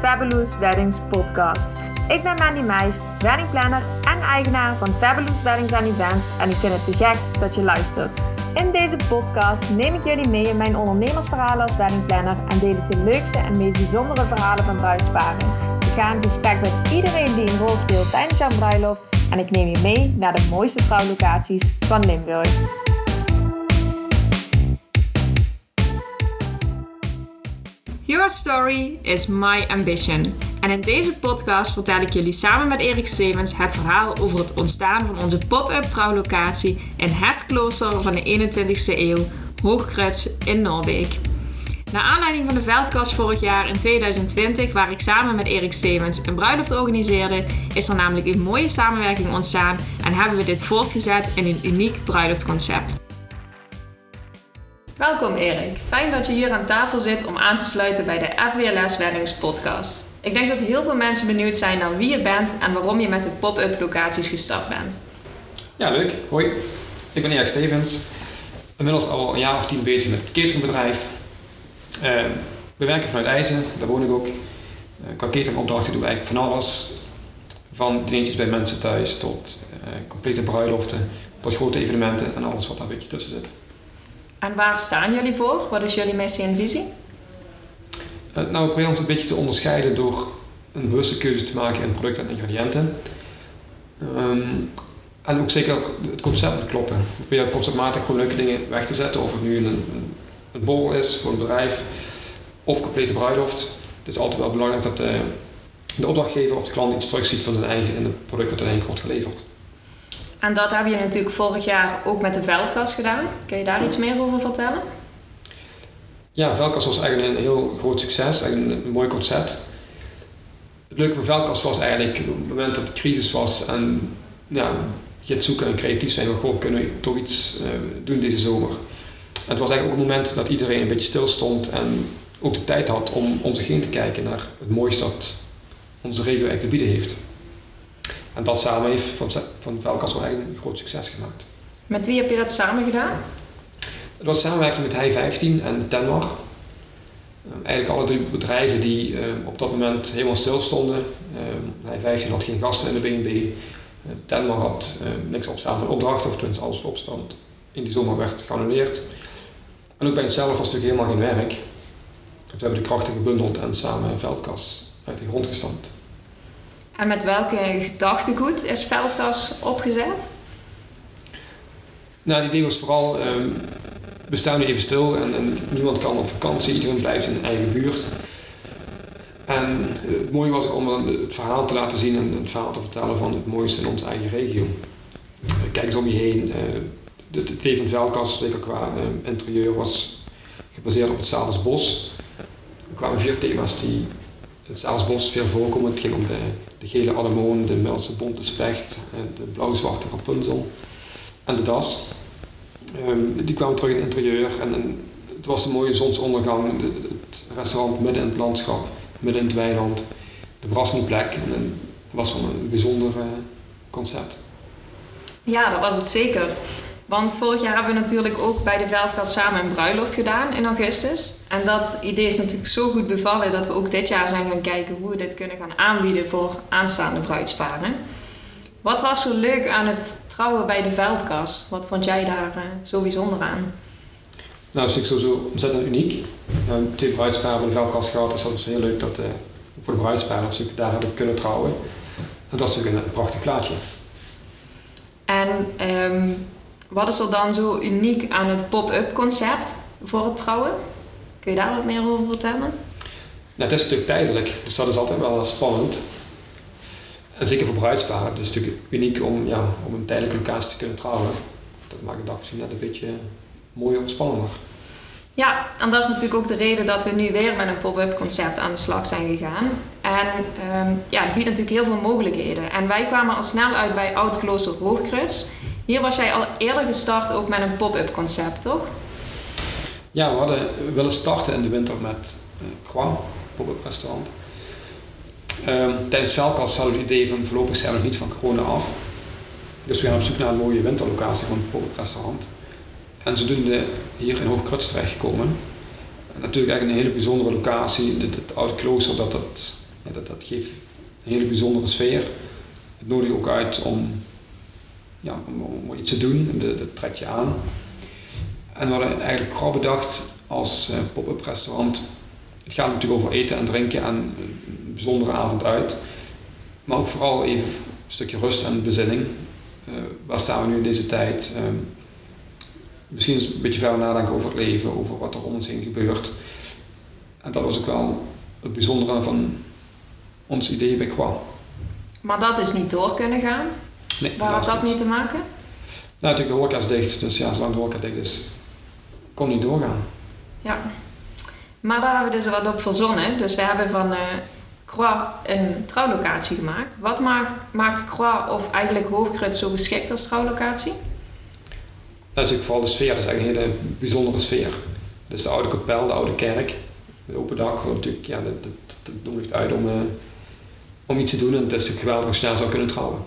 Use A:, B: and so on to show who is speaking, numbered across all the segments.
A: Fabulous Weddings podcast. Ik ben Mandy Meijs, weddingplanner en eigenaar van Fabulous Weddings Events en ik vind het te gek dat je luistert. In deze podcast neem ik jullie mee in mijn ondernemersverhalen als weddingplanner en deel ik de leukste en meest bijzondere verhalen van bruidsparen. Ik ga in gesprek met iedereen die een rol speelt tijdens jouw bruiloft en ik neem je mee naar de mooiste trouwlocaties van Limburg. Your story is my ambition. En in deze podcast vertel ik jullie samen met Erik Stevens het verhaal over het ontstaan van onze pop-up trouwlocatie in het klooster van de 21ste eeuw, Hoogkruts in Noorwegen. Naar aanleiding van de veldkast vorig jaar in 2020, waar ik samen met Erik Stevens een bruiloft organiseerde, is er namelijk een mooie samenwerking ontstaan en hebben we dit voortgezet in een uniek bruiloftconcept. Welkom Erik, fijn dat je hier aan tafel zit om aan te sluiten bij de FWLS Weddings podcast. Ik denk dat heel veel mensen benieuwd zijn naar wie je bent en waarom je met de pop-up locaties gestart bent.
B: Ja, leuk. Hoi, ik ben Erik Stevens. Inmiddels al een jaar of tien bezig met het cateringbedrijf. Uh, we werken vanuit IJzen, daar woon ik ook. Uh, qua cateringopdrachten doen we eigenlijk van alles. Van dineetjes bij mensen thuis tot uh, complete bruiloften, tot grote evenementen en alles wat daar een beetje tussen zit.
A: En waar staan jullie voor? Wat is jullie missie en visie?
B: Uh, nou, we proberen ons een beetje te onderscheiden door een bewuste keuze te maken in producten en ingrediënten. Um, en ook zeker het concept moet kloppen. We proberen conceptmatig gewoon leuke dingen weg te zetten. Of het nu een, een, een bol is voor een bedrijf of complete bruiloft. Het is altijd wel belangrijk dat de, de opdrachtgever of de klant iets terugziet van zijn eigen in het product dat uiteindelijk wordt geleverd.
A: En dat heb je natuurlijk vorig jaar ook met de veldkast gedaan. Kun je daar iets meer over vertellen?
B: Ja, Veldkast was eigenlijk een heel groot succes, eigenlijk een, mooi concept. Het leuke van Veldkast was eigenlijk op het moment dat de crisis was en ja, je het zoeken en creatief zijn, we gewoon kunnen toch iets uh, doen deze zomer. En het was eigenlijk ook een moment dat iedereen een beetje stil stond en ook de tijd had om om zich heen te kijken naar het mooiste dat onze regio eigenlijk te bieden heeft. En dat samen heeft van, van Velkas wel eigenlijk een groot succes gemaakt.
A: Met wie heb je dat samen gedaan?
B: Het was samenwerking met Hij 15 en Tenor. Um, eigenlijk alle drie bedrijven die um, op dat moment helemaal stil stonden. Um, Hij 15 had geen gasten in de BNB. Uh, Tenor had niks opstaan van opdrachten, of tenminste alles opstand in die zomer werd geannuleerd. En ook bij onszelf was natuurlijk helemaal geen werk. Dus we hebben de krachten gebundeld en samen veldkas uit de grond gestampt.
A: En met welke gedachtegoed is Veldgas opgezet?
B: Nou, het idee was vooral, um, we staan nu even stil en, en, niemand kan op vakantie, iedereen blijft in eigen buurt. En het mooie was om het verhaal te laten zien en het verhaal te vertellen van het mooiste in onze eigen regio. Kijk eens om je heen. Het idee van Veldkas, zeker qua interieur, was gebaseerd op het Salensbos. Er kwamen vier thema's die het Salensbos veel voorkomen. Het ging om de de gele anemoon, de Middelste bonte specht, de blauw-zwarte Rapunzel en de das. Um, die kwamen terug in het interieur en, het was een mooie zonsondergang, het restaurant midden in het landschap, midden in het weiland, de verrassingplek en, en het was wel een bijzonder uh, concept.
A: Ja, dat was het zeker. Want vorig jaar hebben we natuurlijk ook bij de Veldkast samen een bruiloft gedaan in augustus. En dat idee is natuurlijk zo goed bevallen dat we ook dit jaar zijn gaan kijken hoe we dit kunnen gaan aanbieden voor aanstaande bruidsparen. Wat was zo leuk aan het trouwen bij de Veldkast? Wat vond jij daar uh, zo bijzonder aan?
B: Nou, het is natuurlijk sowieso ontzettend uniek. We hebben twee bruidsparen bij de Veldkast gehad, dus dat was heel leuk dat uh, voor de bruidsparen natuurlijk daar hebben kunnen trouwen. Dat was natuurlijk een, prachtig plaatje.
A: En um, wat is er dan zo uniek aan het pop-up concept voor het trouwen? Kun je daar wat meer over vertellen? Nou,
B: het is natuurlijk tijdelijk, dus dat is altijd wel spannend. En zeker voor bruidsparen. Het is natuurlijk uniek om, ja, om een tijdelijke locatie te kunnen trouwen. Dat maakt het dag misschien net een beetje mooier of spannender.
A: Ja, en dat is natuurlijk ook de reden dat we nu weer met een pop-up concept aan de slag zijn gegaan. En um, ja, het biedt natuurlijk heel veel mogelijkheden. En wij kwamen al snel uit bij Oud Klooster Hoogkruts. Hier was jij al eerder gestart ook met een pop-up concept, toch?
B: Ja, we hadden willen starten in de winter met uh, pop-up restaurant. Um, tijdens Veldkast hadden we het idee van voorlopig zijn nog niet van corona af. Dus we gaan op zoek naar een mooie winterlocatie voor een pop-up restaurant. En zodoende hier in Hoogkruts terechtgekomen. natuurlijk eigenlijk een hele bijzondere locatie. Het, het oude klooster, dat, dat, dat, dat geeft een hele bijzondere sfeer. Het nodigt ook uit om, ja, om, iets te doen, dat, dat trekt je aan. En we hadden eigenlijk gewoon bedacht als uh, pop-up restaurant. Het gaat natuurlijk over eten en drinken en een bijzondere avond uit. Maar ook vooral even een stukje rust en bezinning. Uh, waar staan we nu in deze tijd? Uh, misschien eens een beetje verder nadenken over het leven, over wat er om ons heen gebeurt. En dat was ook wel het bijzondere van ons idee bij Kwa.
A: Maar dat is niet door kunnen gaan?
B: Nee,
A: Waar had dat mee te maken?
B: Nou, natuurlijk de horeca is dicht, dus ja, zolang de horeca dicht is, kon niet doorgaan.
A: Ja. Maar daar hebben we dus wat op verzonnen. Dus we hebben van uh, Croix een trouwlocatie gemaakt. Wat maakt, maakt Croix of eigenlijk Hoogkrut zo geschikt als trouwlocatie?
B: Dat is natuurlijk vooral de sfeer, dat is eigenlijk een hele bijzondere sfeer. Dus de oude kapel, de oude kerk, het open dak, natuurlijk, ja, dat, dat, dat nodigt uit om, uh, om iets te doen en het is natuurlijk geweldig als je daar zou kunnen trouwen.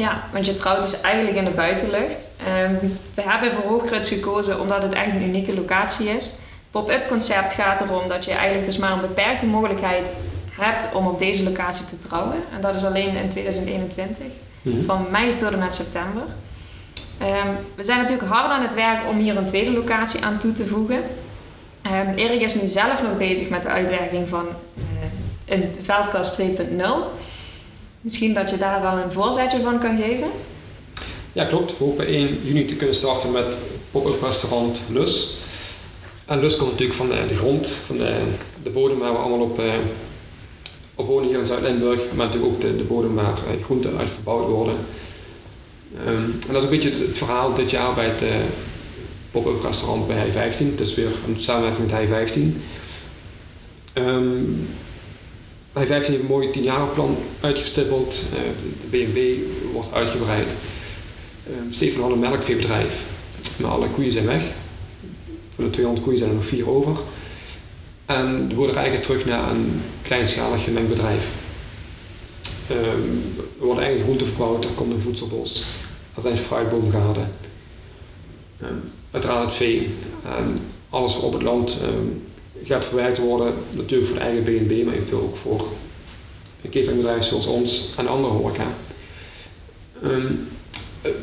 A: Ja, want je trouwt dus eigenlijk in de buitenlucht. Um, we hebben voor Hoogkruts gekozen omdat het echt een unieke locatie is. Pop-up concept gaat erom dat je eigenlijk dus maar een beperkte mogelijkheid hebt om op deze locatie te trouwen. En dat is alleen in 2021, mm-hmm. van mei tot en met september. Um, we zijn natuurlijk hard aan het werk om hier een tweede locatie aan toe te voegen. Um, Erik is nu zelf nog bezig met de uitwerking van uh, een veldkast 2.0. Misschien dat je daar wel een voorzetje van kan geven?
B: Ja, klopt. We hopen 1 juni te kunnen starten met pop-up restaurant Lus. En Lus komt natuurlijk van de, grond, van de, de, bodem waar we allemaal op, uh, op wonen hier in Zuid-Limburg. Maar natuurlijk ook de, de bodem waar uh, groenten uit verbouwd worden. Um, en dat is een beetje het, verhaal dit jaar bij het uh, pop-up restaurant bij Hij 15. Dat is weer een samenwerking met Hij 15. Um, hij 15 heeft een mooi 10-jarenplan uitgestippeld. Uh, de BNB wordt uitgebreid. Um, Stefan had een melkveebedrijf. Maar alle koeien zijn weg. Van de 200 koeien zijn er nog vier over. En de boerderij gaat terug naar een kleinschalig gemengd bedrijf. Um, er worden eigen groenten verbouwd, er komt een voedselbos. Er zijn fruitboomgaarden. Um, uiteraard het vee. En alles op het land gaat verwerkt worden, natuurlijk voor de eigen BNB, maar eventueel ook voor een cateringbedrijf zoals ons en andere horeca. Um,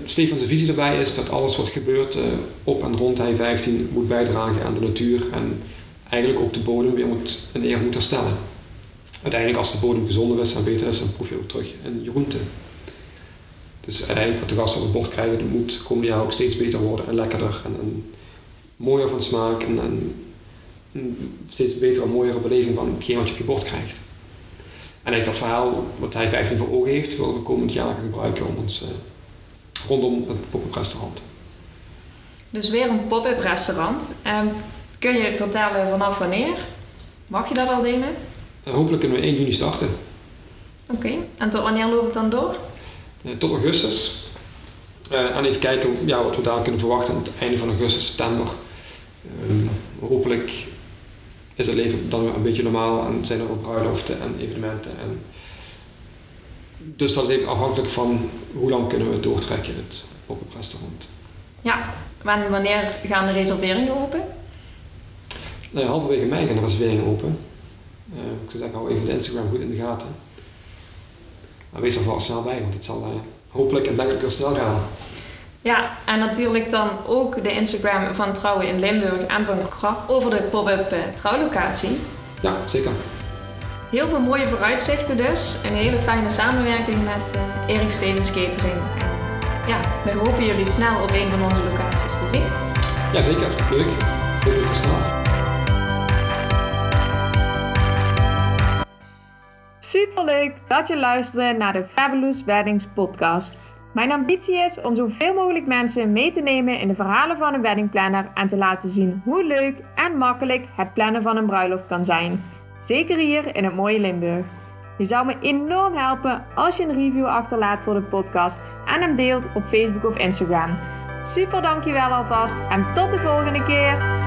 B: Stefans visie daarbij is dat alles wat gebeurt uh, op en rond hij 15 moet bijdragen aan de natuur en eigenlijk ook de bodem weer moet in eer moet herstellen. Uiteindelijk als de bodem gezonder is en beter is, dan proef je ook terug in je groente. Dus uiteindelijk wat de gasten op het bord krijgen, dat moet komende jaar ook steeds beter worden en lekkerder en, en mooier van smaak en, en steeds betere en mooiere beleving van hetgeen wat je op je bord krijgt. En eigenlijk dat verhaal wat hij 15 voor ogen heeft, willen we komend jaar gaan gebruiken om ons uh, rondom het pop-up restaurant.
A: Dus weer een pop-up restaurant. Um, kun je vertellen vanaf wanneer? Mag je dat al delen?
B: Uh, hopelijk kunnen we 1 juni starten.
A: Oké, okay. en tot wanneer loopt het dan door?
B: Uh, tot augustus. en even kijken ja, wat we daar kunnen verwachten aan het einde van augustus, september. Um, hopelijk is het leven dan weer een beetje normaal en zijn er ook bruiloften en evenementen. En dus dat is even afhankelijk van hoe lang kunnen we doortrekken het op het restaurant.
A: Ja, en wanneer gaan de reserveringen open?
B: Nou ja, halverwege mei gaan de reserveringen open. Uh, ik zou zeggen, hou even de Instagram goed in de gaten. Maar wees er vooral snel bij, want het zal uh, hopelijk en denk ik weer snel gaan.
A: Ja, en natuurlijk dan ook de Instagram van Trouwen in Limburg en van Krap over de pop-up uh, trouwlocatie.
B: Ja, zeker.
A: Heel veel mooie vooruitzichten dus. Een hele fijne samenwerking met uh, Erik Stevens Catering. En ja, wij hopen jullie snel op een van onze locaties te zien.
B: Jazeker, leuk. Heel leuk snel.
A: Superleuk dat je luisterde naar de Fabulous Weddings podcast. Mijn ambitie is om zoveel mogelijk mensen mee te nemen in de verhalen van een weddingplanner en te laten zien hoe leuk en makkelijk het plannen van een bruiloft kan zijn. Zeker hier in het mooie Limburg. Je zou me enorm helpen als je een review achterlaat voor de podcast en hem deelt op Facebook of Instagram. Super dankjewel alvast en tot de volgende keer!